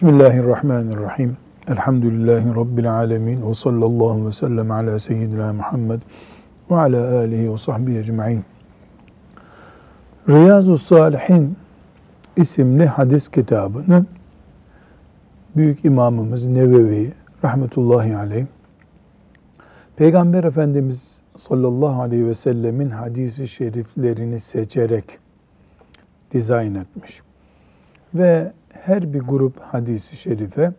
Bismillahirrahmanirrahim. Elhamdülillahi Rabbil alemin. Ve sallallahu ve sellem ala seyyidina Muhammed ve ala alihi ve sahbihi ecma'in. Riyazu Salihin isimli hadis kitabını Büyük İmamımız Nevevi rahmetullahi aleyh Peygamber Efendimiz sallallahu aleyhi ve sellemin hadisi şeriflerini seçerek dizayn etmiş. Ve her bir grup hadisi şerife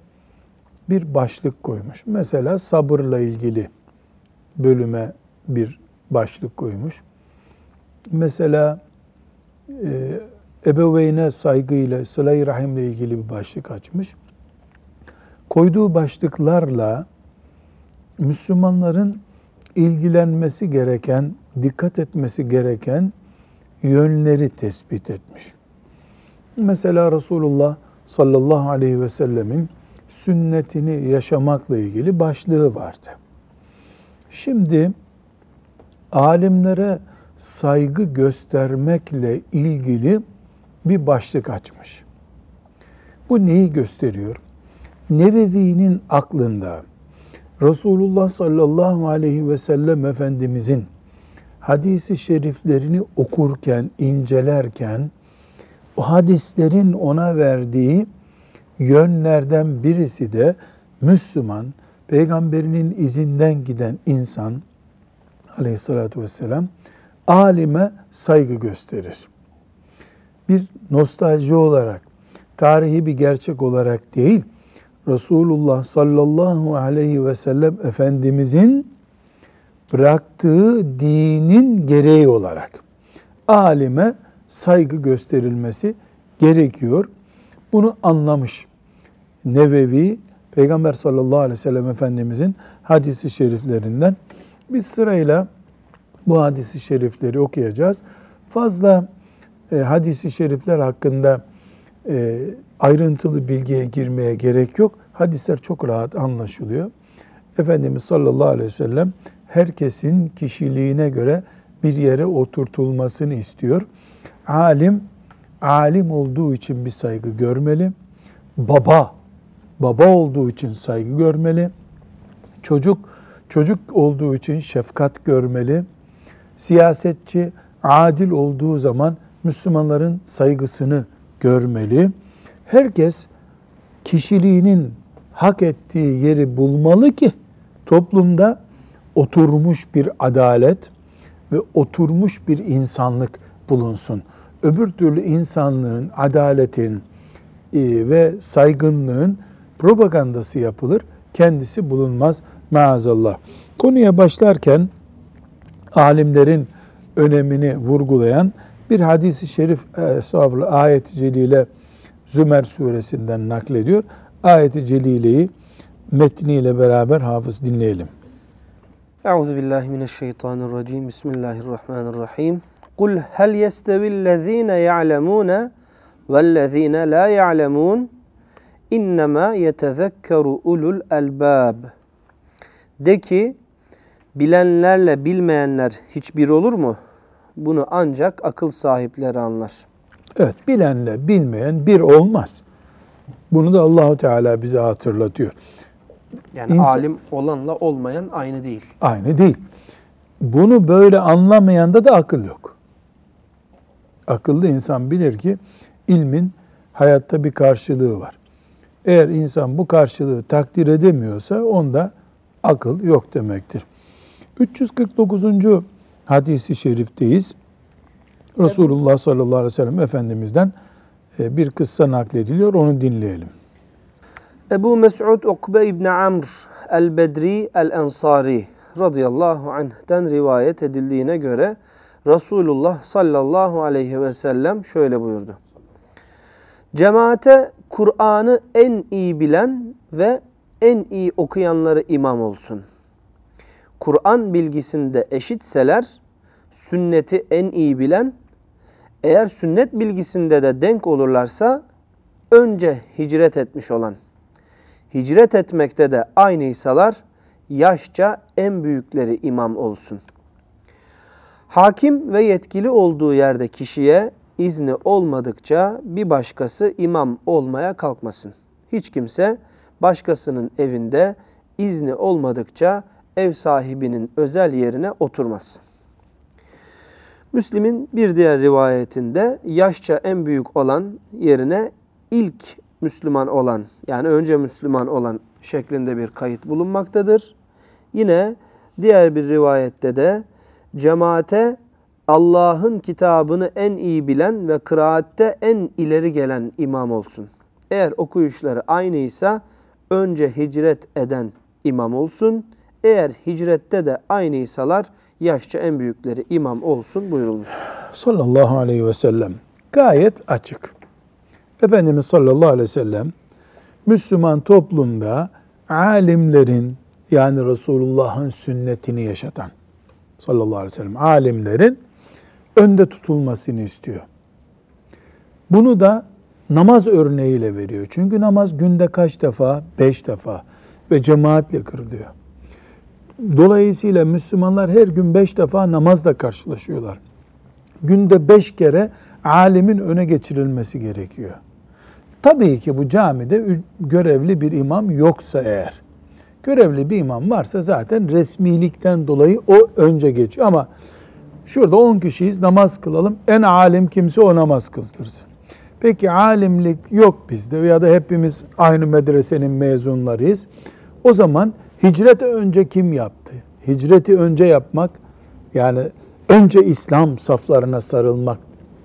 bir başlık koymuş. Mesela sabırla ilgili bölüme bir başlık koymuş. Mesela e, ebeveyne saygıyla, sıla-i rahimle ilgili bir başlık açmış. Koyduğu başlıklarla Müslümanların ilgilenmesi gereken, dikkat etmesi gereken yönleri tespit etmiş. Mesela Resulullah sallallahu aleyhi ve sellemin sünnetini yaşamakla ilgili başlığı vardı. Şimdi alimlere saygı göstermekle ilgili bir başlık açmış. Bu neyi gösteriyor? Nevevi'nin aklında Resulullah sallallahu aleyhi ve sellem Efendimizin hadisi şeriflerini okurken, incelerken o hadislerin ona verdiği yönlerden birisi de Müslüman, peygamberinin izinden giden insan aleyhissalatü vesselam alime saygı gösterir. Bir nostalji olarak, tarihi bir gerçek olarak değil, Resulullah sallallahu aleyhi ve sellem Efendimizin bıraktığı dinin gereği olarak alime saygı gösterilmesi gerekiyor. Bunu anlamış Nevevi, Peygamber sallallahu aleyhi ve sellem Efendimizin hadisi şeriflerinden. Biz sırayla bu hadisi şerifleri okuyacağız. Fazla e, hadisi şerifler hakkında e, ayrıntılı bilgiye girmeye gerek yok. Hadisler çok rahat anlaşılıyor. Efendimiz sallallahu aleyhi ve sellem herkesin kişiliğine göre bir yere oturtulmasını istiyor. Alim, alim olduğu için bir saygı görmeli. Baba, baba olduğu için saygı görmeli. Çocuk, çocuk olduğu için şefkat görmeli. Siyasetçi, adil olduğu zaman Müslümanların saygısını görmeli. Herkes kişiliğinin hak ettiği yeri bulmalı ki toplumda oturmuş bir adalet ve oturmuş bir insanlık bulunsun. Öbür türlü insanlığın, adaletin e, ve saygınlığın propagandası yapılır. Kendisi bulunmaz maazallah. Konuya başlarken alimlerin önemini vurgulayan bir hadisi şerif e, estağfurullah ayet-i celile Zümer suresinden naklediyor. Ayet-i celileyi metniyle beraber hafız dinleyelim. Euzu billahi mineşşeytanirracim. Bismillahirrahmanirrahim. Kul hel yestevillezine ya'lemune vellezine la ya'lemun innema yetezekkeru ulul elbab. De ki bilenlerle bilmeyenler hiçbir olur mu? Bunu ancak akıl sahipleri anlar. Evet, bilenle bilmeyen bir olmaz. Bunu da Allahu Teala bize hatırlatıyor. Yani İnsan, alim olanla olmayan aynı değil. Aynı değil. Bunu böyle anlamayanda da akıl yok. Akıllı insan bilir ki ilmin hayatta bir karşılığı var. Eğer insan bu karşılığı takdir edemiyorsa onda akıl yok demektir. 349. hadisi şerifteyiz. Resulullah sallallahu aleyhi ve sellem Efendimiz'den e, bir kıssa naklediliyor. Onu dinleyelim. Ebu Mes'ud Ukbe İbni Amr el-Bedri el-Ensari radıyallahu anh'ten rivayet edildiğine göre Resulullah sallallahu aleyhi ve sellem şöyle buyurdu. Cemaate Kur'an'ı en iyi bilen ve en iyi okuyanları imam olsun. Kur'an bilgisinde eşitseler sünneti en iyi bilen, eğer sünnet bilgisinde de denk olurlarsa önce hicret etmiş olan, hicret etmekte de aynıysalar yaşça en büyükleri imam olsun. Hakim ve yetkili olduğu yerde kişiye izni olmadıkça bir başkası imam olmaya kalkmasın. Hiç kimse başkasının evinde izni olmadıkça ev sahibinin özel yerine oturmasın. Müslim'in bir diğer rivayetinde yaşça en büyük olan yerine ilk Müslüman olan yani önce Müslüman olan şeklinde bir kayıt bulunmaktadır. Yine diğer bir rivayette de cemaate Allah'ın kitabını en iyi bilen ve kıraatte en ileri gelen imam olsun. Eğer okuyuşları aynıysa önce hicret eden imam olsun. Eğer hicrette de aynıysalar yaşça en büyükleri imam olsun buyurulmuştur. Sallallahu aleyhi ve sellem. Gayet açık. Efendimiz sallallahu aleyhi ve sellem Müslüman toplumda alimlerin yani Resulullah'ın sünnetini yaşatan sallallahu aleyhi ve sellem alimlerin önde tutulmasını istiyor. Bunu da namaz örneğiyle veriyor. Çünkü namaz günde kaç defa? Beş defa ve cemaatle kırılıyor. Dolayısıyla Müslümanlar her gün beş defa namazla karşılaşıyorlar. Günde beş kere alimin öne geçirilmesi gerekiyor. Tabii ki bu camide görevli bir imam yoksa eğer, görevli bir imam varsa zaten resmilikten dolayı o önce geçiyor. Ama şurada 10 kişiyiz namaz kılalım. En alim kimse o namaz kıldırsın. Peki alimlik yok bizde ya da hepimiz aynı medresenin mezunlarıyız. O zaman hicret önce kim yaptı? Hicreti önce yapmak yani önce İslam saflarına sarılmak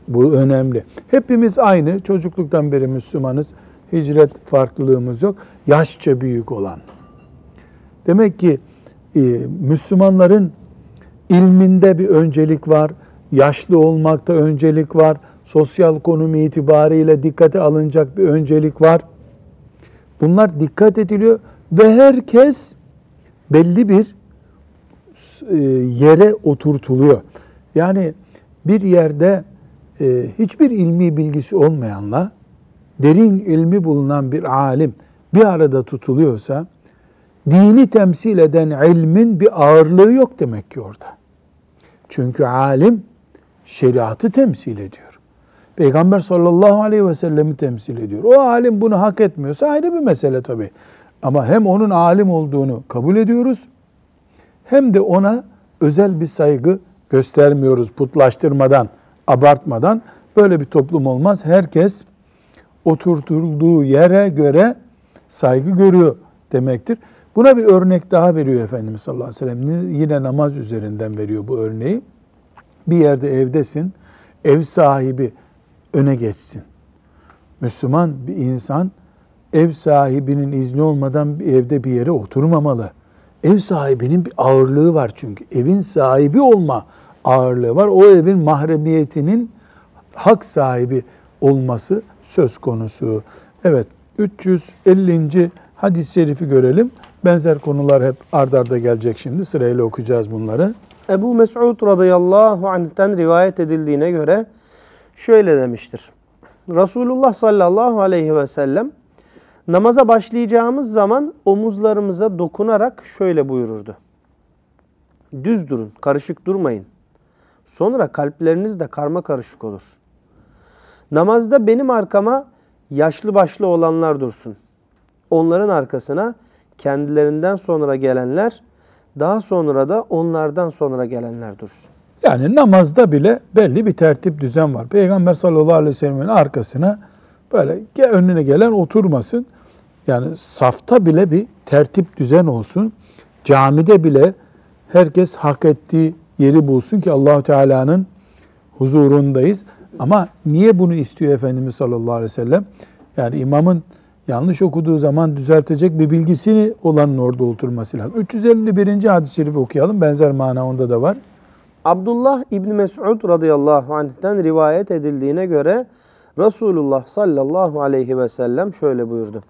bu önemli. Hepimiz aynı çocukluktan beri Müslümanız. Hicret farklılığımız yok. Yaşça büyük olan. Demek ki e, Müslümanların ilminde bir öncelik var. Yaşlı olmakta öncelik var. Sosyal konumu itibariyle dikkate alınacak bir öncelik var. Bunlar dikkat ediliyor ve herkes belli bir e, yere oturtuluyor. Yani bir yerde e, hiçbir ilmi bilgisi olmayanla derin ilmi bulunan bir alim bir arada tutuluyorsa dini temsil eden ilmin bir ağırlığı yok demek ki orada. Çünkü alim şeriatı temsil ediyor. Peygamber sallallahu aleyhi ve sellemi temsil ediyor. O alim bunu hak etmiyorsa ayrı bir mesele tabii. Ama hem onun alim olduğunu kabul ediyoruz hem de ona özel bir saygı göstermiyoruz putlaştırmadan, abartmadan. Böyle bir toplum olmaz. Herkes oturtulduğu yere göre saygı görüyor demektir. Buna bir örnek daha veriyor Efendimiz sallallahu aleyhi ve sellem. Yine namaz üzerinden veriyor bu örneği. Bir yerde evdesin, ev sahibi öne geçsin. Müslüman bir insan ev sahibinin izni olmadan bir evde bir yere oturmamalı. Ev sahibinin bir ağırlığı var çünkü. Evin sahibi olma ağırlığı var. O evin mahremiyetinin hak sahibi olması söz konusu. Evet 350. hadis-i şerifi görelim. Benzer konular hep ard arda gelecek şimdi. Sırayla okuyacağız bunları. Ebu Mes'ud radıyallahu anh'ten rivayet edildiğine göre şöyle demiştir. Resulullah sallallahu aleyhi ve sellem namaza başlayacağımız zaman omuzlarımıza dokunarak şöyle buyururdu. Düz durun, karışık durmayın. Sonra kalpleriniz de karma karışık olur. Namazda benim arkama yaşlı başlı olanlar dursun. Onların arkasına kendilerinden sonra gelenler, daha sonra da onlardan sonra gelenler dursun. Yani namazda bile belli bir tertip düzen var. Peygamber sallallahu aleyhi ve sellem'in arkasına böyle önüne gelen oturmasın. Yani safta bile bir tertip düzen olsun. Camide bile herkes hak ettiği yeri bulsun ki Allahu Teala'nın huzurundayız. Ama niye bunu istiyor Efendimiz sallallahu aleyhi ve sellem? Yani imamın yanlış okuduğu zaman düzeltecek bir bilgisini olanın orada oturması lazım. 351. hadis-i şerifi okuyalım. Benzer mana onda da var. Abdullah İbni Mes'ud radıyallahu anh'ten rivayet edildiğine göre Resulullah sallallahu aleyhi ve sellem şöyle buyurdu.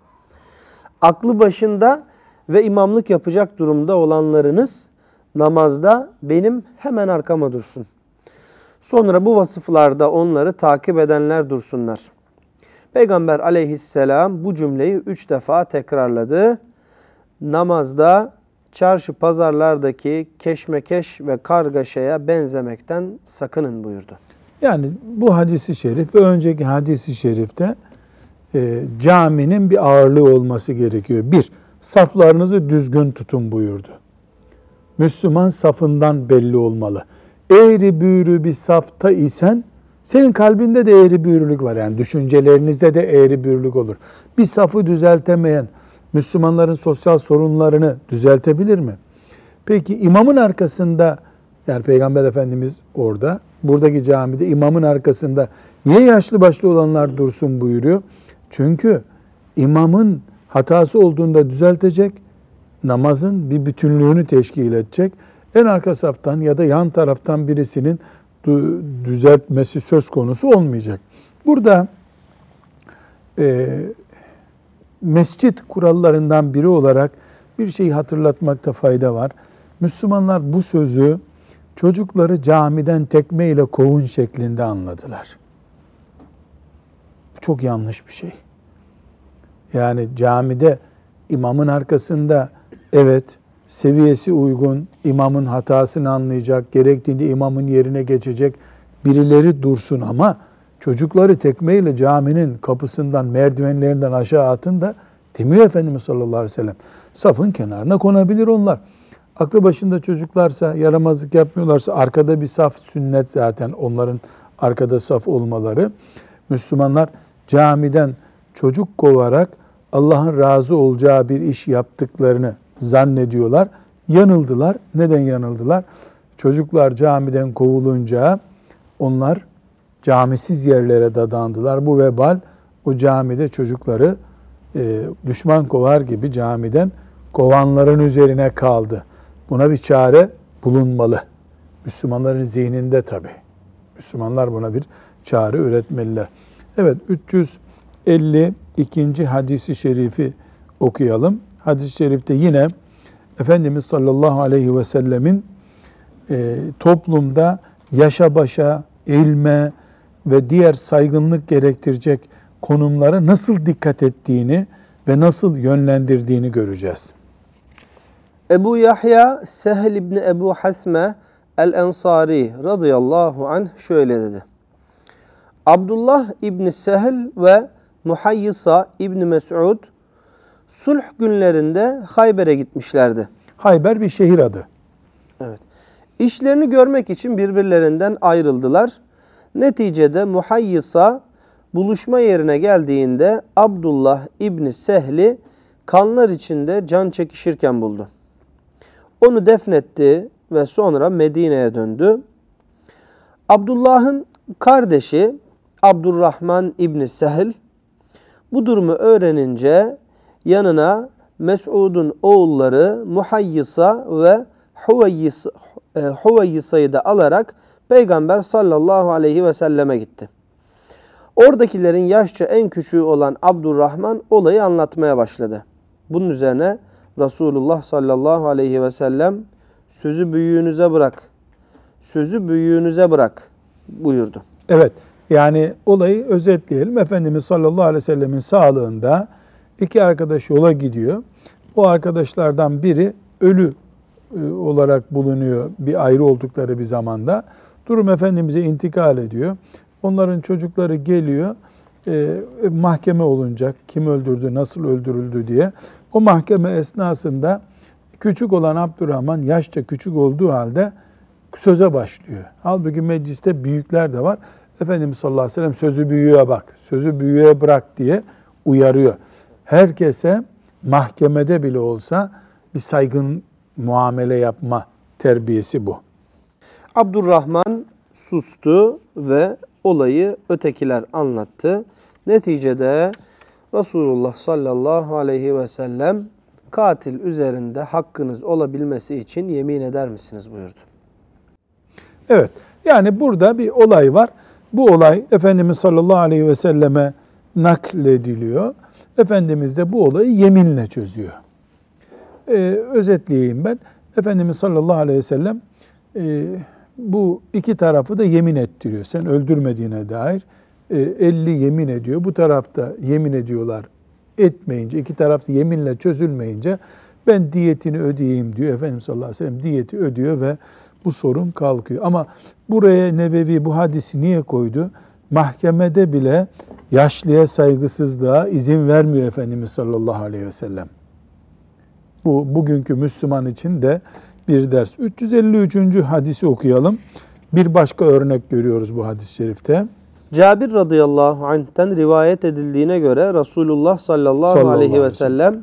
Aklı başında ve imamlık yapacak durumda olanlarınız namazda benim hemen arkama dursun. Sonra bu vasıflarda onları takip edenler dursunlar. Peygamber aleyhisselam bu cümleyi üç defa tekrarladı. Namazda çarşı pazarlardaki keşmekeş ve kargaşaya benzemekten sakının buyurdu. Yani bu hadisi şerif ve önceki hadisi şerifte e, caminin bir ağırlığı olması gerekiyor. Bir, saflarınızı düzgün tutun buyurdu. Müslüman safından belli olmalı. Eğri büğrü bir safta isen senin kalbinde de eğri büğrülük var. Yani düşüncelerinizde de eğri büğrülük olur. Bir safı düzeltemeyen Müslümanların sosyal sorunlarını düzeltebilir mi? Peki imamın arkasında yani Peygamber Efendimiz orada, buradaki camide imamın arkasında niye yaşlı başlı olanlar dursun buyuruyor? Çünkü imamın hatası olduğunda düzeltecek, namazın bir bütünlüğünü teşkil edecek. En arka saftan ya da yan taraftan birisinin düzeltmesi söz konusu olmayacak. Burada e, mescit kurallarından biri olarak bir şeyi hatırlatmakta fayda var. Müslümanlar bu sözü çocukları camiden tekmeyle kovun şeklinde anladılar. Çok yanlış bir şey. Yani camide imamın arkasında evet seviyesi uygun, imamın hatasını anlayacak, gerektiğinde imamın yerine geçecek birileri dursun ama çocukları tekmeyle caminin kapısından, merdivenlerinden aşağı atın da demiyor Efendimiz sallallahu aleyhi ve sellem. Safın kenarına konabilir onlar. Aklı başında çocuklarsa, yaramazlık yapmıyorlarsa arkada bir saf sünnet zaten onların arkada saf olmaları. Müslümanlar camiden çocuk kovarak Allah'ın razı olacağı bir iş yaptıklarını zannediyorlar. Yanıldılar. Neden yanıldılar? Çocuklar camiden kovulunca onlar camisiz yerlere dadandılar. Bu vebal o camide çocukları e, düşman kovar gibi camiden kovanların üzerine kaldı. Buna bir çare bulunmalı. Müslümanların zihninde tabi. Müslümanlar buna bir çare üretmeliler. Evet 352. hadisi şerifi okuyalım. Hadis-i şerifte yine Efendimiz sallallahu aleyhi ve sellemin e, toplumda yaşa başa, ilme ve diğer saygınlık gerektirecek konumlara nasıl dikkat ettiğini ve nasıl yönlendirdiğini göreceğiz. Ebu Yahya Sehl İbni Ebu Hasme El-Ensari radıyallahu anh şöyle dedi. Abdullah İbni Sehl ve Muhayyisa İbni Mes'ud sulh günlerinde Hayber'e gitmişlerdi. Hayber bir şehir adı. Evet. İşlerini görmek için birbirlerinden ayrıldılar. Neticede Muhayyisa buluşma yerine geldiğinde Abdullah İbni Sehli kanlar içinde can çekişirken buldu. Onu defnetti ve sonra Medine'ye döndü. Abdullah'ın kardeşi Abdurrahman İbni Sehl bu durumu öğrenince yanına Mes'ud'un oğulları Muhayyisa ve Huvayyisa'yı da alarak Peygamber sallallahu aleyhi ve selleme gitti. Oradakilerin yaşça en küçüğü olan Abdurrahman olayı anlatmaya başladı. Bunun üzerine Resulullah sallallahu aleyhi ve sellem sözü büyüğünüze bırak, sözü büyüğünüze bırak buyurdu. Evet yani olayı özetleyelim. Efendimiz sallallahu aleyhi ve sellemin sağlığında iki arkadaş yola gidiyor. O arkadaşlardan biri ölü e, olarak bulunuyor bir ayrı oldukları bir zamanda. Durum Efendimiz'e intikal ediyor. Onların çocukları geliyor. E, mahkeme olunacak. Kim öldürdü, nasıl öldürüldü diye. O mahkeme esnasında küçük olan Abdurrahman yaşça küçük olduğu halde söze başlıyor. Halbuki mecliste büyükler de var. Efendimiz sallallahu aleyhi ve sellem sözü büyüğe bak, sözü büyüğe bırak diye uyarıyor. Herkese mahkemede bile olsa bir saygın muamele yapma terbiyesi bu. Abdurrahman sustu ve olayı ötekiler anlattı. Neticede Resulullah sallallahu aleyhi ve sellem katil üzerinde hakkınız olabilmesi için yemin eder misiniz buyurdu. Evet yani burada bir olay var. Bu olay Efendimiz sallallahu aleyhi ve selleme naklediliyor. Efendimiz de bu olayı yeminle çözüyor. Ee, özetleyeyim ben. Efendimiz sallallahu aleyhi ve sellem e, bu iki tarafı da yemin ettiriyor. Sen öldürmediğine dair e, 50 yemin ediyor. Bu tarafta yemin ediyorlar etmeyince, iki taraf yeminle çözülmeyince ben diyetini ödeyeyim diyor. Efendimiz sallallahu aleyhi ve sellem diyeti ödüyor ve bu sorun kalkıyor. Ama buraya Nebevi bu hadisi niye koydu? Mahkemede bile yaşlıya saygısızlığa izin vermiyor Efendimiz sallallahu aleyhi ve sellem. Bu bugünkü Müslüman için de bir ders. 353. hadisi okuyalım. Bir başka örnek görüyoruz bu hadis-i şerifte. Cabir radıyallahu anh'ten rivayet edildiğine göre Resulullah sallallahu, Sallallahu aleyhi ve sellem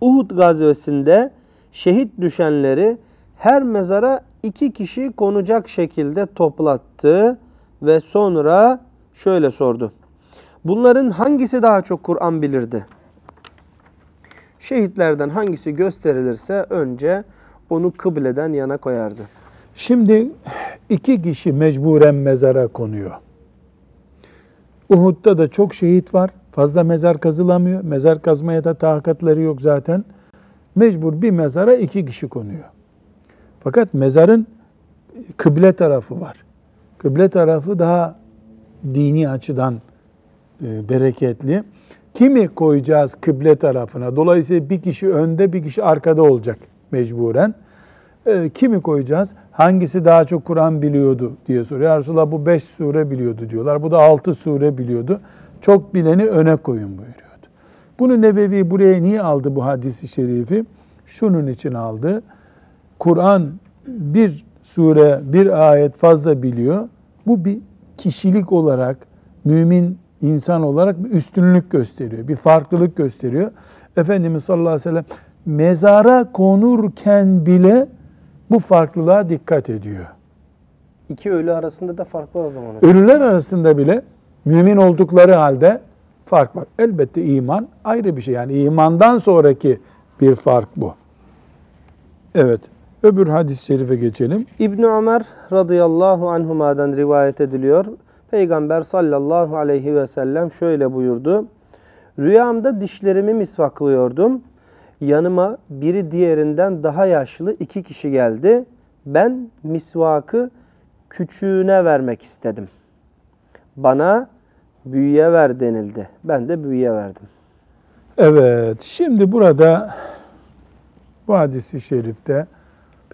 Uhud gazvesinde şehit düşenleri her mezara iki kişi konacak şekilde toplattı ve sonra şöyle sordu. Bunların hangisi daha çok Kur'an bilirdi? Şehitlerden hangisi gösterilirse önce onu kıbleden yana koyardı. Şimdi iki kişi mecburen mezara konuyor. Uhud'da da çok şehit var. Fazla mezar kazılamıyor. Mezar kazmaya da takatları yok zaten. Mecbur bir mezara iki kişi konuyor. Fakat mezarın kıble tarafı var. Kıble tarafı daha dini açıdan e, bereketli. Kimi koyacağız kıble tarafına? Dolayısıyla bir kişi önde, bir kişi arkada olacak mecburen. E, kimi koyacağız? Hangisi daha çok Kur'an biliyordu diye soruyor. Ya Resulallah bu beş sure biliyordu diyorlar. Bu da altı sure biliyordu. Çok bileni öne koyun buyuruyordu. Bunu Nebevi buraya niye aldı bu hadisi şerifi? Şunun için aldı. Kur'an bir sure, bir ayet fazla biliyor. Bu bir kişilik olarak, mümin insan olarak bir üstünlük gösteriyor. Bir farklılık gösteriyor. Efendimiz sallallahu aleyhi ve sellem mezara konurken bile bu farklılığa dikkat ediyor. İki ölü arasında da fark var o zaman. Ölüler arasında bile mümin oldukları halde fark var. Elbette iman ayrı bir şey. Yani imandan sonraki bir fark bu. Evet. Öbür hadis-i şerife geçelim. İbn Ömer radıyallahu anhuma'dan rivayet ediliyor. Peygamber sallallahu aleyhi ve sellem şöyle buyurdu. Rüyamda dişlerimi misvaklıyordum. Yanıma biri diğerinden daha yaşlı iki kişi geldi. Ben misvakı küçüğüne vermek istedim. Bana büyüye ver denildi. Ben de büyüye verdim. Evet. Şimdi burada bu hadisi şerifte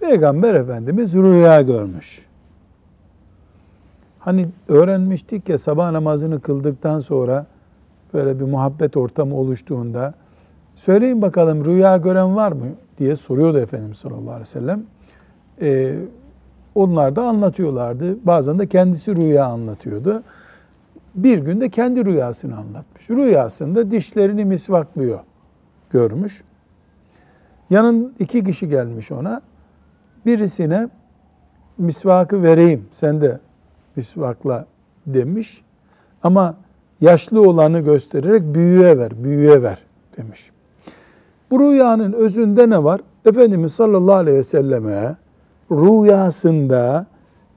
Peygamber Efendimiz rüya görmüş. Hani öğrenmiştik ya sabah namazını kıldıktan sonra böyle bir muhabbet ortamı oluştuğunda söyleyin bakalım rüya gören var mı diye soruyordu Efendimiz sallallahu aleyhi ve sellem. Ee, onlar da anlatıyorlardı. Bazen de kendisi rüya anlatıyordu. Bir günde kendi rüyasını anlatmış. Rüyasında dişlerini misvaklıyor görmüş. Yanın iki kişi gelmiş ona. Birisine misvakı vereyim sen de misvakla demiş. Ama yaşlı olanı göstererek büyüğe ver, büyüğe ver demiş. Bu rüyanın özünde ne var? Efendimiz sallallahu aleyhi ve selleme rüyasında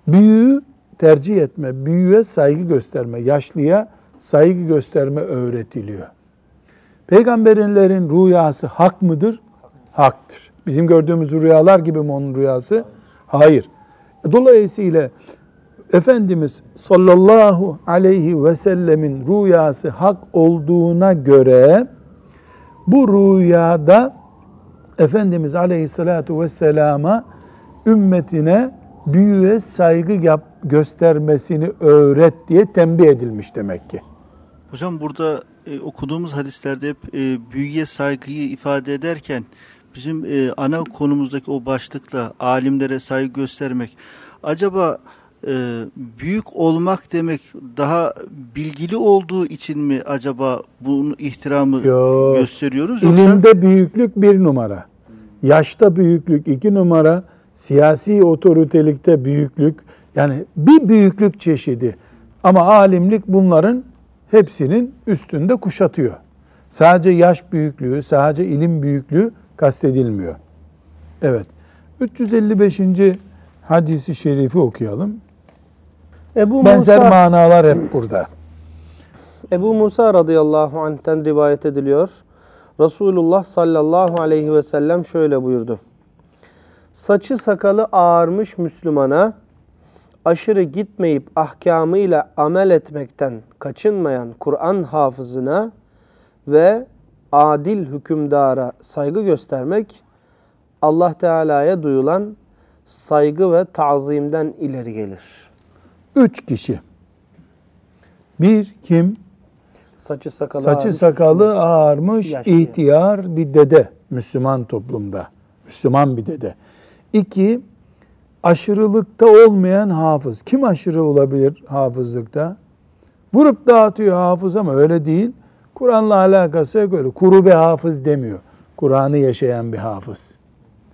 büyüğü tercih etme, büyüğe saygı gösterme, yaşlıya saygı gösterme öğretiliyor. Peygamberlerin rüyası hak mıdır? Haktır. Bizim gördüğümüz rüyalar gibi mi onun rüyası? Hayır. Dolayısıyla Efendimiz sallallahu aleyhi ve sellemin rüyası hak olduğuna göre bu rüyada Efendimiz aleyhissalatu vesselama ümmetine büyüğe saygı yap, göstermesini öğret diye tembih edilmiş demek ki. Hocam burada e, okuduğumuz hadislerde hep e, büyüye saygıyı ifade ederken bizim e, ana konumuzdaki o başlıkla alimlere saygı göstermek acaba e, büyük olmak demek daha bilgili olduğu için mi acaba bunun ihtiramı Yok. gösteriyoruz yoksa İlimde büyüklük bir numara, yaşta büyüklük iki numara, siyasi otoritelikte büyüklük yani bir büyüklük çeşidi. Ama alimlik bunların hepsinin üstünde kuşatıyor. Sadece yaş büyüklüğü, sadece ilim büyüklüğü kastedilmiyor. Evet. 355. hadisi şerifi okuyalım. Ebu Benzer Musa, manalar hep burada. Ebu Musa radıyallahu anh'ten rivayet ediliyor. Resulullah sallallahu aleyhi ve sellem şöyle buyurdu. Saçı sakalı ağarmış Müslümana, aşırı gitmeyip ahkamıyla amel etmekten kaçınmayan Kur'an hafızına ve adil hükümdara saygı göstermek, Allah Teala'ya duyulan saygı ve tazimden ileri gelir. Üç kişi. Bir kim? Saçı sakalı Saçı ağarmış, sakalı ağarmış, Yaşlı. ihtiyar bir dede Müslüman toplumda. Müslüman bir dede. İki, aşırılıkta olmayan hafız. Kim aşırı olabilir hafızlıkta? Vurup dağıtıyor hafız ama öyle değil. Kur'an'la alakası yok öyle. Kuru bir hafız demiyor. Kur'an'ı yaşayan bir hafız.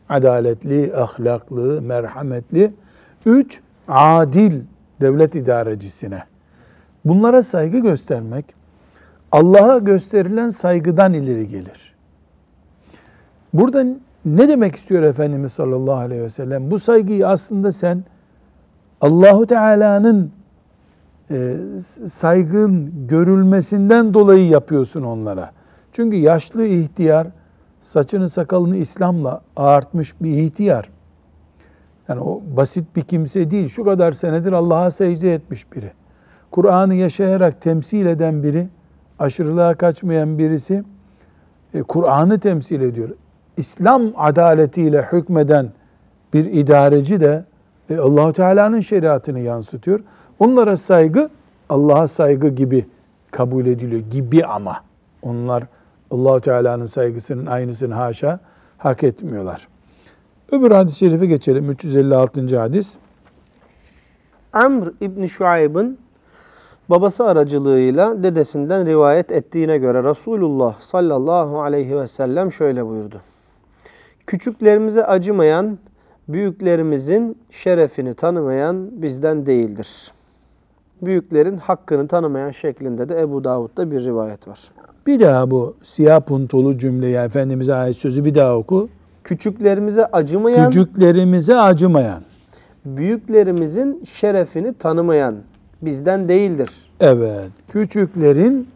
Adaletli, ahlaklı, merhametli. Üç, adil devlet idarecisine. Bunlara saygı göstermek, Allah'a gösterilen saygıdan ileri gelir. Burada ne demek istiyor Efendimiz sallallahu aleyhi ve sellem? Bu saygıyı aslında sen Allahu Teala'nın saygın görülmesinden dolayı yapıyorsun onlara. Çünkü yaşlı ihtiyar saçını sakalını İslam'la ağartmış bir ihtiyar. Yani o basit bir kimse değil. Şu kadar senedir Allah'a secde etmiş biri. Kur'an'ı yaşayarak temsil eden biri, aşırılığa kaçmayan birisi e, Kur'an'ı temsil ediyor. İslam adaletiyle hükmeden bir idareci de e, Allahu Teala'nın şeriatını yansıtıyor. Onlara saygı Allah'a saygı gibi kabul ediliyor gibi ama onlar Allahu Teala'nın saygısının aynısını haşa hak etmiyorlar. Öbür hadis-i şerife geçelim. 356. hadis. Amr İbni Şuayb'ın babası aracılığıyla dedesinden rivayet ettiğine göre Resulullah sallallahu aleyhi ve sellem şöyle buyurdu. Küçüklerimize acımayan, büyüklerimizin şerefini tanımayan bizden değildir. Büyüklerin hakkını tanımayan şeklinde de Ebu Davud'da bir rivayet var. Bir daha bu siyah puntolu cümleyi Efendimiz'e ait sözü bir daha oku. Küçüklerimize acımayan, Küçüklerimize acımayan. büyüklerimizin şerefini tanımayan bizden değildir. Evet. Küçüklerin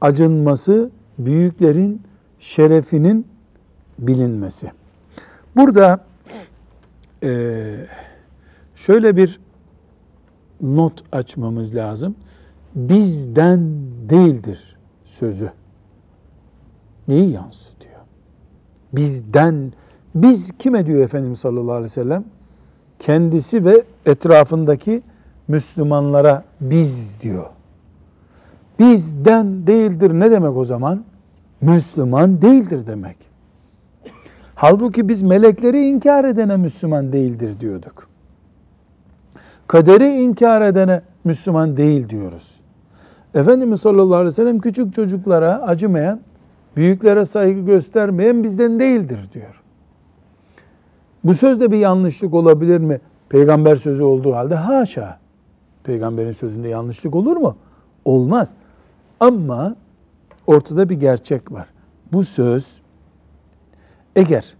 acınması, büyüklerin şerefinin bilinmesi. Burada eee, şöyle bir not açmamız lazım. Bizden değildir sözü. Neyi yansıtıyor? Bizden, biz kime diyor Efendimiz sallallahu aleyhi ve sellem? Kendisi ve etrafındaki Müslümanlara biz diyor. Bizden değildir ne demek o zaman? Müslüman değildir demek. Halbuki biz melekleri inkar edene Müslüman değildir diyorduk. Kaderi inkar edene Müslüman değil diyoruz. Efendimiz sallallahu aleyhi ve sellem küçük çocuklara acımayan, büyüklere saygı göstermeyen bizden değildir diyor. Bu sözde bir yanlışlık olabilir mi? Peygamber sözü olduğu halde haşa. Peygamberin sözünde yanlışlık olur mu? Olmaz. Ama ortada bir gerçek var. Bu söz eğer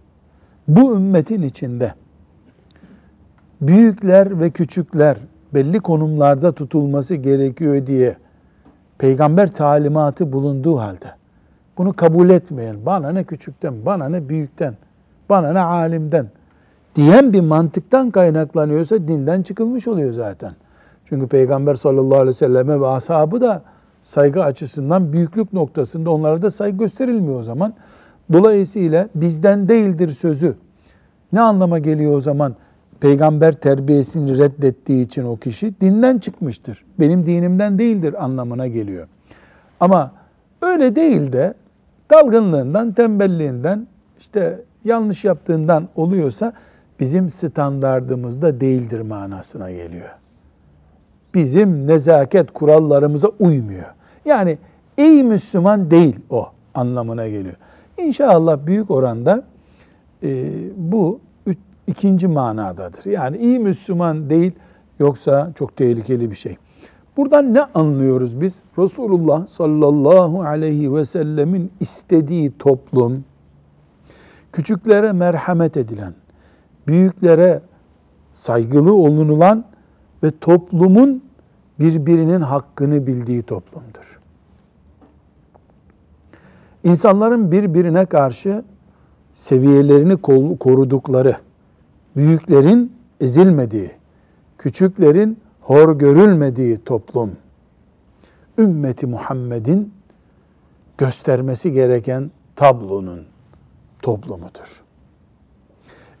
bu ümmetin içinde büyükler ve küçükler belli konumlarda tutulması gerekiyor diye peygamber talimatı bulunduğu halde bunu kabul etmeyen, bana ne küçükten, bana ne büyükten, bana ne alimden diyen bir mantıktan kaynaklanıyorsa dinden çıkılmış oluyor zaten. Çünkü Peygamber sallallahu aleyhi ve selleme ve ashabı da saygı açısından büyüklük noktasında onlara da saygı gösterilmiyor o zaman. Dolayısıyla bizden değildir sözü. Ne anlama geliyor o zaman? Peygamber terbiyesini reddettiği için o kişi dinden çıkmıştır. Benim dinimden değildir anlamına geliyor. Ama öyle değil de dalgınlığından, tembelliğinden, işte yanlış yaptığından oluyorsa bizim standardımızda değildir manasına geliyor. Bizim nezaket kurallarımıza uymuyor. Yani ey Müslüman değil o anlamına geliyor. İnşallah büyük oranda e, bu ikinci manadadır. Yani iyi Müslüman değil yoksa çok tehlikeli bir şey. Buradan ne anlıyoruz biz? Resulullah sallallahu aleyhi ve sellemin istediği toplum, küçüklere merhamet edilen, büyüklere saygılı olunulan ve toplumun birbirinin hakkını bildiği toplumdur. İnsanların birbirine karşı seviyelerini korudukları, büyüklerin ezilmediği, küçüklerin hor görülmediği toplum, ümmeti Muhammed'in göstermesi gereken tablonun toplumudur.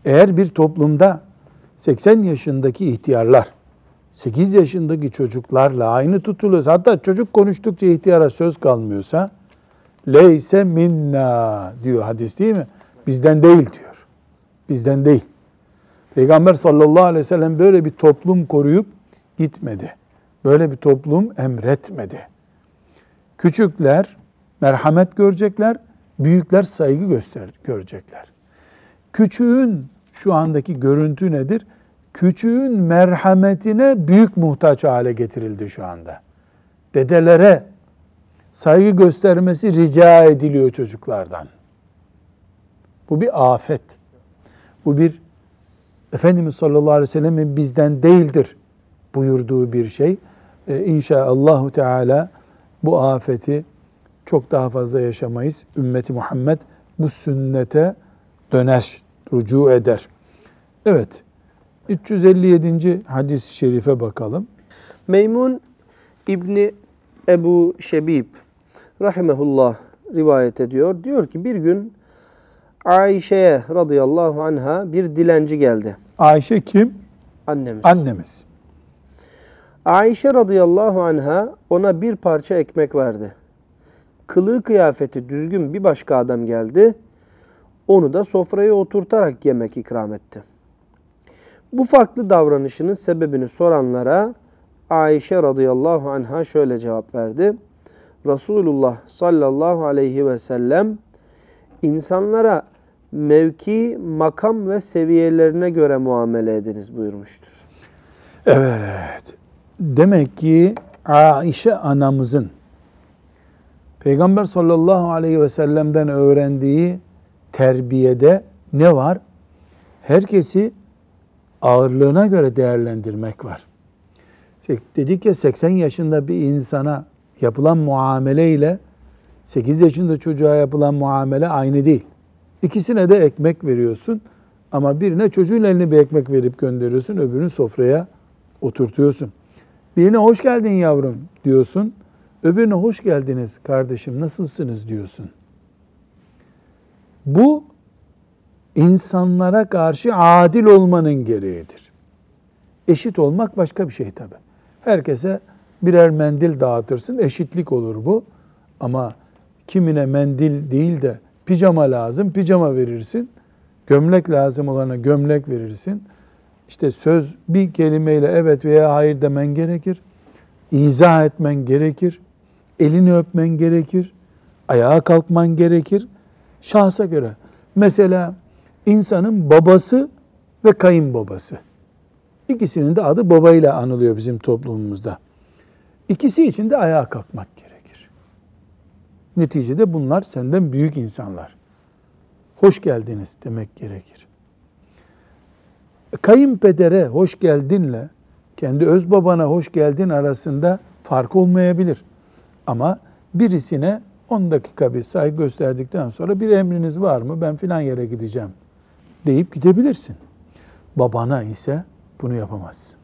Eğer bir toplumda 80 yaşındaki ihtiyarlar, 8 yaşındaki çocuklarla aynı tutuluyorsa, hatta çocuk konuştukça ihtiyara söz kalmıyorsa, leyse minna diyor hadis değil mi? Bizden değil diyor. Bizden değil. Peygamber sallallahu aleyhi ve sellem böyle bir toplum koruyup gitmedi. Böyle bir toplum emretmedi. Küçükler merhamet görecekler, büyükler saygı göster görecekler. Küçüğün şu andaki görüntü nedir? Küçüğün merhametine büyük muhtaç hale getirildi şu anda. Dedelere saygı göstermesi rica ediliyor çocuklardan. Bu bir afet. Bu bir Efendimiz sallallahu aleyhi ve sellem'in bizden değildir buyurduğu bir şey. Ee, İnşaallahu Teala bu afeti çok daha fazla yaşamayız. Ümmeti Muhammed bu sünnete döner, rucu eder. Evet, 357. hadis-i şerife bakalım. Meymun İbni Ebu Şebib rahimehullah rivayet ediyor. Diyor ki bir gün Ayşe'ye radıyallahu anha bir dilenci geldi. Ayşe kim? Annemiz. Annemiz. Ayşe radıyallahu anha ona bir parça ekmek verdi. Kılığı kıyafeti düzgün bir başka adam geldi. Onu da sofraya oturtarak yemek ikram etti. Bu farklı davranışının sebebini soranlara Ayşe radıyallahu anha şöyle cevap verdi. Resulullah sallallahu aleyhi ve sellem insanlara mevki, makam ve seviyelerine göre muamele ediniz buyurmuştur. Evet. Demek ki Ayşe anamızın Peygamber sallallahu aleyhi ve sellem'den öğrendiği terbiyede ne var? Herkesi ağırlığına göre değerlendirmek var. Dedik ya 80 yaşında bir insana yapılan muamele ile 8 yaşında çocuğa yapılan muamele aynı değil. İkisine de ekmek veriyorsun ama birine çocuğun eline bir ekmek verip gönderiyorsun, öbürünü sofraya oturtuyorsun. Birine hoş geldin yavrum diyorsun, öbürüne hoş geldiniz kardeşim nasılsınız diyorsun. Bu insanlara karşı adil olmanın gereğidir. Eşit olmak başka bir şey tabi. Herkese birer mendil dağıtırsın, eşitlik olur bu. Ama kimine mendil değil de pijama lazım, pijama verirsin. Gömlek lazım olana gömlek verirsin. İşte söz bir kelimeyle evet veya hayır demen gerekir. İzah etmen gerekir. Elini öpmen gerekir. Ayağa kalkman gerekir. Şahsa göre. Mesela insanın babası ve kayınbabası. İkisinin de adı babayla anılıyor bizim toplumumuzda. İkisi için de ayağa kalkmak gerekir. Neticede bunlar senden büyük insanlar. Hoş geldiniz demek gerekir. Kayınpedere hoş geldinle kendi öz babana hoş geldin arasında fark olmayabilir. Ama birisine 10 dakika bir saygı gösterdikten sonra bir emriniz var mı? Ben filan yere gideceğim deyip gidebilirsin. Babana ise bunu yapamazsın.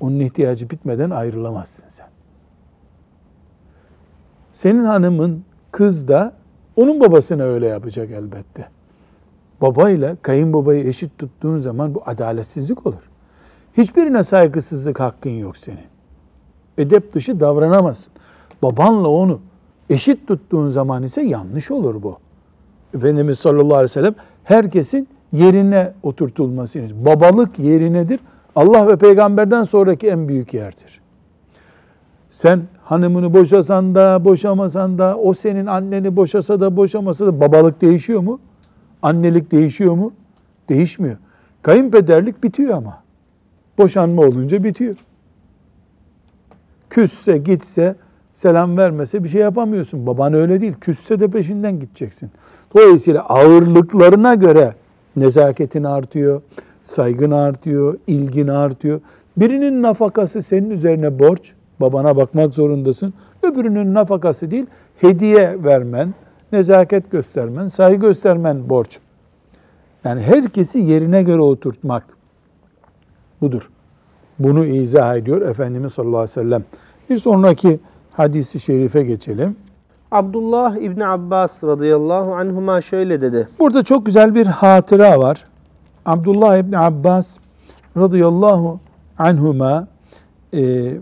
Onun ihtiyacı bitmeden ayrılamazsın sen. Senin hanımın kız da onun babasına öyle yapacak elbette. Babayla kayınbabayı eşit tuttuğun zaman bu adaletsizlik olur. Hiçbirine saygısızlık hakkın yok senin. Edep dışı davranamazsın. Babanla onu eşit tuttuğun zaman ise yanlış olur bu. Efendimiz sallallahu aleyhi ve sellem herkesin yerine oturtulması. Babalık yeri nedir? Allah ve peygamberden sonraki en büyük yerdir. Sen hanımını boşasan da boşamasan da o senin anneni boşasa da boşamasa da babalık değişiyor mu? Annelik değişiyor mu? Değişmiyor. Kayınpederlik bitiyor ama. Boşanma olunca bitiyor. Küsse gitse selam vermese bir şey yapamıyorsun. Baban öyle değil. Küsse de peşinden gideceksin. Dolayısıyla ağırlıklarına göre nezaketin artıyor, saygın artıyor, ilgin artıyor. Birinin nafakası senin üzerine borç, babana bakmak zorundasın. Öbürünün nafakası değil, hediye vermen, nezaket göstermen, saygı göstermen borç. Yani herkesi yerine göre oturtmak budur. Bunu izah ediyor Efendimiz sallallahu aleyhi ve sellem. Bir sonraki hadisi şerife geçelim. Abdullah İbni Abbas radıyallahu anhuma şöyle dedi. Burada çok güzel bir hatıra var. Abdullah İbni Abbas radıyallahu anhuma e,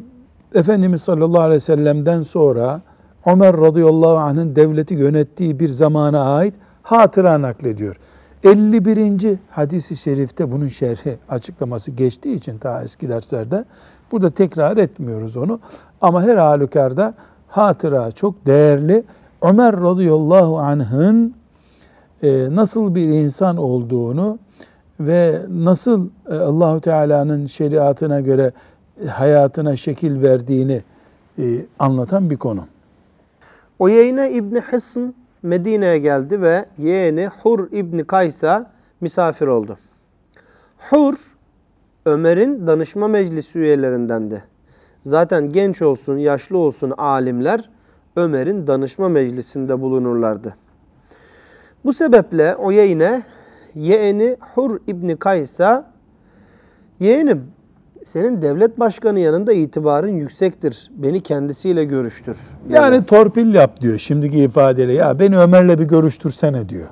Efendimiz sallallahu aleyhi ve sellem'den sonra Ömer radıyallahu anh'ın devleti yönettiği bir zamana ait hatıra naklediyor. 51. hadisi şerifte bunun şerhi açıklaması geçtiği için daha eski derslerde burada tekrar etmiyoruz onu. Ama her halükarda hatıra çok değerli. Ömer radıyallahu anh'ın e, nasıl bir insan olduğunu ve nasıl e, Allahu Teala'nın şeriatına göre hayatına şekil verdiğini e, anlatan bir konu. O yayına İbni Hısn Medine'ye geldi ve yeğeni Hur İbni Kays'a misafir oldu. Hur, Ömer'in danışma meclisi üyelerindendi. Zaten genç olsun, yaşlı olsun alimler Ömer'in danışma meclisinde bulunurlardı. Bu sebeple o yeğine yeğeni Hur İbni Kays'a yeğenim senin devlet başkanı yanında itibarın yüksektir. Beni kendisiyle görüştür. dedi. Yani torpil yap diyor şimdiki ifadeyle. Ya beni Ömer'le bir görüştürsene diyor.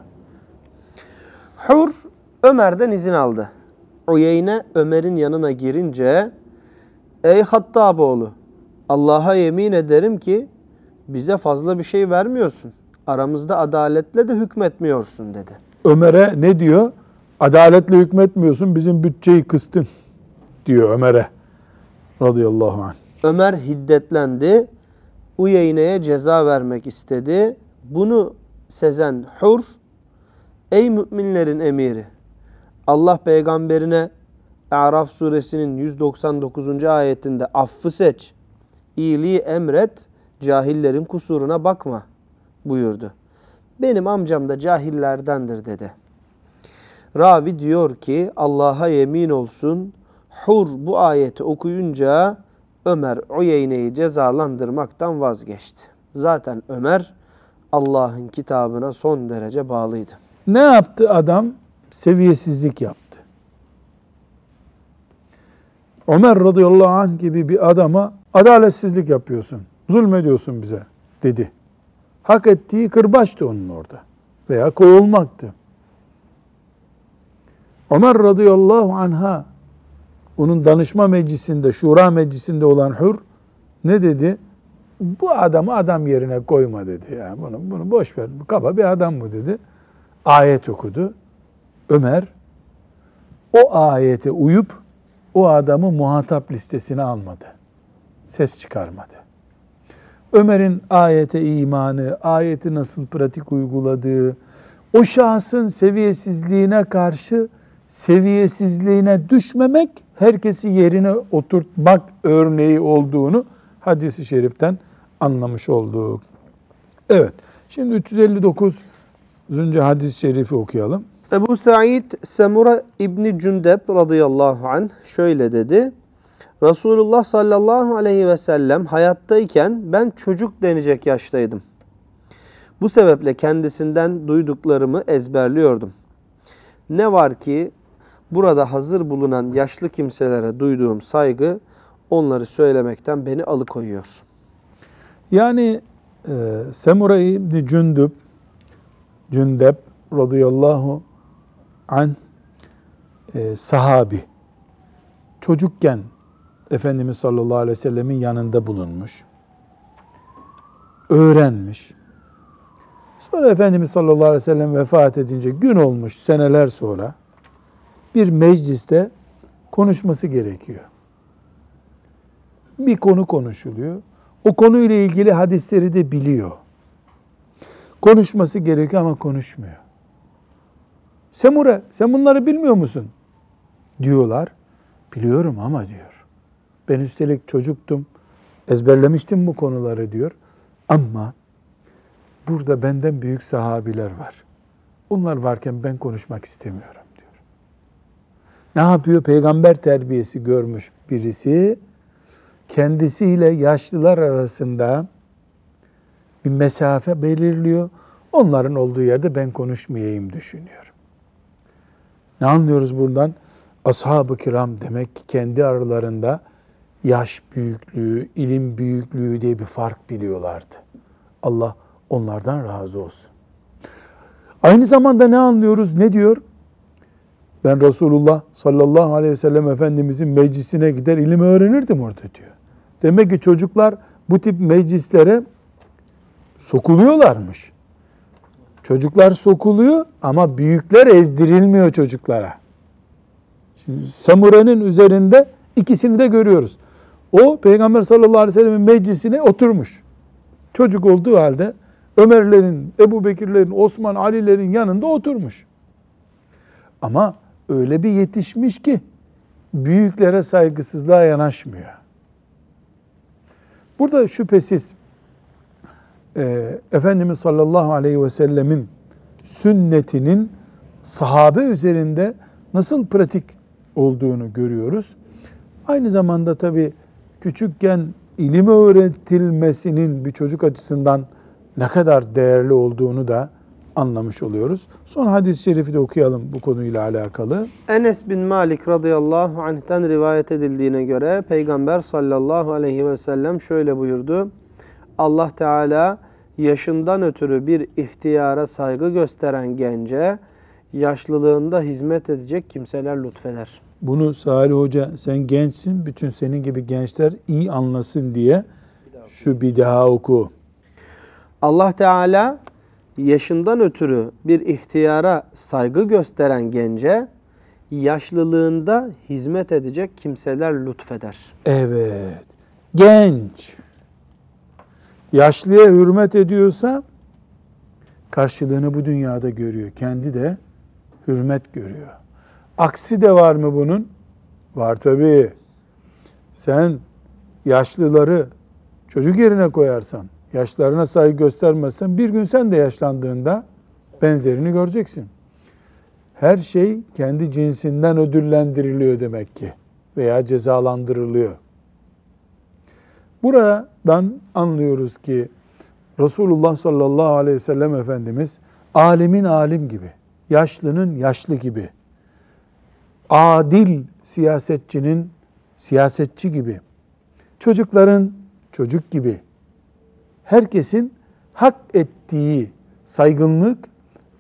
Hur Ömer'den izin aldı. Uyeyne Ömer'in yanına girince Ey Hattaboğlu Allah'a yemin ederim ki bize fazla bir şey vermiyorsun. Aramızda adaletle de hükmetmiyorsun dedi. Ömer'e ne diyor? Adaletle hükmetmiyorsun bizim bütçeyi kıstın diyor Ömer'e radıyallahu anh. Ömer hiddetlendi. Uyeyne'ye ceza vermek istedi. Bunu sezen Hur, ey müminlerin emiri, Allah peygamberine Araf suresinin 199. ayetinde affı seç, iyiliği emret, cahillerin kusuruna bakma buyurdu. Benim amcam da cahillerdendir dedi. Ravi diyor ki Allah'a yemin olsun Hur bu ayeti okuyunca Ömer Uyeyne'yi cezalandırmaktan vazgeçti. Zaten Ömer Allah'ın kitabına son derece bağlıydı. Ne yaptı adam? Seviyesizlik yaptı. Ömer radıyallahu anh gibi bir adama adaletsizlik yapıyorsun, zulmediyorsun bize dedi. Hak ettiği kırbaçtı onun orada veya kovulmaktı. Ömer radıyallahu anha onun danışma meclisinde, şura meclisinde olan Hür ne dedi? Bu adamı adam yerine koyma dedi. Yani bunu, bunu boş ver. Bu kaba bir adam bu dedi. Ayet okudu. Ömer o ayete uyup o adamı muhatap listesine almadı. Ses çıkarmadı. Ömer'in ayete imanı, ayeti nasıl pratik uyguladığı, o şahsın seviyesizliğine karşı seviyesizliğine düşmemek, herkesi yerine oturtmak örneği olduğunu hadisi şeriften anlamış olduk. Evet, şimdi 359. hadis-i şerifi okuyalım. Ebu Said Semura İbni Cündep radıyallahu anh şöyle dedi. Resulullah sallallahu aleyhi ve sellem hayattayken ben çocuk denecek yaştaydım. Bu sebeple kendisinden duyduklarımı ezberliyordum. Ne var ki burada hazır bulunan yaşlı kimselere duyduğum saygı onları söylemekten beni alıkoyuyor. Yani e, Semura İbni Cündüb, Cündep radıyallahu an e, sahabi. Çocukken Efendimiz sallallahu aleyhi ve sellemin yanında bulunmuş. Öğrenmiş. Sonra Efendimiz sallallahu aleyhi ve sellem vefat edince gün olmuş seneler sonra bir mecliste konuşması gerekiyor. Bir konu konuşuluyor. O konuyla ilgili hadisleri de biliyor. Konuşması gerekiyor ama konuşmuyor. Semure, sen bunları bilmiyor musun? Diyorlar. Biliyorum ama diyor. Ben üstelik çocuktum. Ezberlemiştim bu konuları diyor. Ama burada benden büyük sahabiler var. Onlar varken ben konuşmak istemiyorum. Ne yapıyor? Peygamber terbiyesi görmüş birisi kendisiyle yaşlılar arasında bir mesafe belirliyor. Onların olduğu yerde ben konuşmayayım düşünüyor. Ne anlıyoruz buradan? Ashab-ı kiram demek ki kendi aralarında yaş büyüklüğü, ilim büyüklüğü diye bir fark biliyorlardı. Allah onlardan razı olsun. Aynı zamanda ne anlıyoruz? Ne diyor? Ben Resulullah sallallahu aleyhi ve sellem Efendimizin meclisine gider ilim öğrenirdim orada diyor. Demek ki çocuklar bu tip meclislere sokuluyorlarmış. Çocuklar sokuluyor ama büyükler ezdirilmiyor çocuklara. Şimdi samuranın üzerinde ikisini de görüyoruz. O Peygamber sallallahu aleyhi ve sellem'in meclisine oturmuş. Çocuk olduğu halde Ömerlerin, Ebu Bekirlerin, Osman, Alilerin yanında oturmuş. Ama öyle bir yetişmiş ki büyüklere saygısızlığa yanaşmıyor. Burada şüphesiz e, Efendimiz sallallahu aleyhi ve sellemin sünnetinin sahabe üzerinde nasıl pratik olduğunu görüyoruz. Aynı zamanda tabi küçükken ilim öğretilmesinin bir çocuk açısından ne kadar değerli olduğunu da anlamış oluyoruz. Son hadis-i şerifi de okuyalım bu konuyla alakalı. Enes bin Malik radıyallahu anh'ten rivayet edildiğine göre Peygamber sallallahu aleyhi ve sellem şöyle buyurdu. Allah Teala yaşından ötürü bir ihtiyara saygı gösteren gence yaşlılığında hizmet edecek kimseler lütfeder. Bunu Salih Hoca sen gençsin, bütün senin gibi gençler iyi anlasın diye şu bir daha oku. Allah Teala yaşından ötürü bir ihtiyara saygı gösteren gence yaşlılığında hizmet edecek kimseler lütfeder. Evet. Genç. Yaşlıya hürmet ediyorsa karşılığını bu dünyada görüyor. Kendi de hürmet görüyor. Aksi de var mı bunun? Var tabii. Sen yaşlıları çocuk yerine koyarsan, yaşlarına saygı göstermezsen bir gün sen de yaşlandığında benzerini göreceksin. Her şey kendi cinsinden ödüllendiriliyor demek ki veya cezalandırılıyor. Buradan anlıyoruz ki Resulullah sallallahu aleyhi ve sellem Efendimiz alimin alim gibi, yaşlının yaşlı gibi, adil siyasetçinin siyasetçi gibi, çocukların çocuk gibi, herkesin hak ettiği saygınlık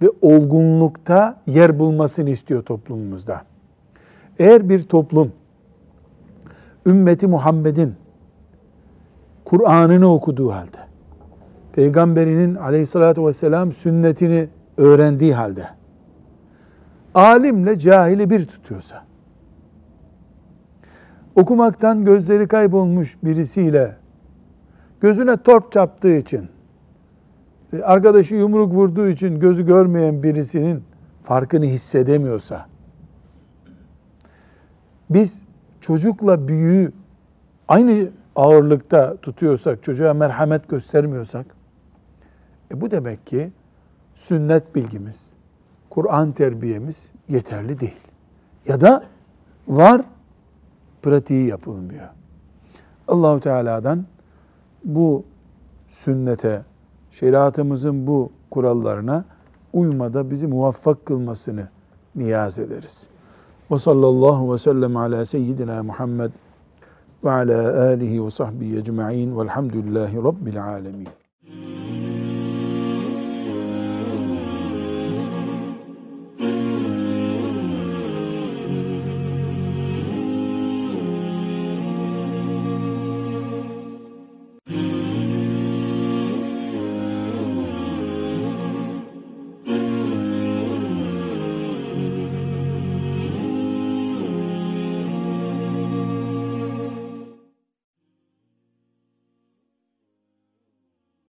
ve olgunlukta yer bulmasını istiyor toplumumuzda. Eğer bir toplum ümmeti Muhammed'in Kur'an'ını okuduğu halde, Peygamberinin aleyhissalatü vesselam sünnetini öğrendiği halde, alimle cahili bir tutuyorsa, okumaktan gözleri kaybolmuş birisiyle gözüne torp çaptığı için, arkadaşı yumruk vurduğu için gözü görmeyen birisinin farkını hissedemiyorsa, biz çocukla büyüğü aynı ağırlıkta tutuyorsak, çocuğa merhamet göstermiyorsak, e bu demek ki sünnet bilgimiz, Kur'an terbiyemiz yeterli değil. Ya da var, pratiği yapılmıyor. Allahu Teala'dan bu sünnete, şeriatımızın bu kurallarına uymada bizi muvaffak kılmasını niyaz ederiz. Ve sallallahu ve sellem ala seyyidina Muhammed ve ala alihi ve sahbihi ecma'in velhamdülillahi rabbil alemin.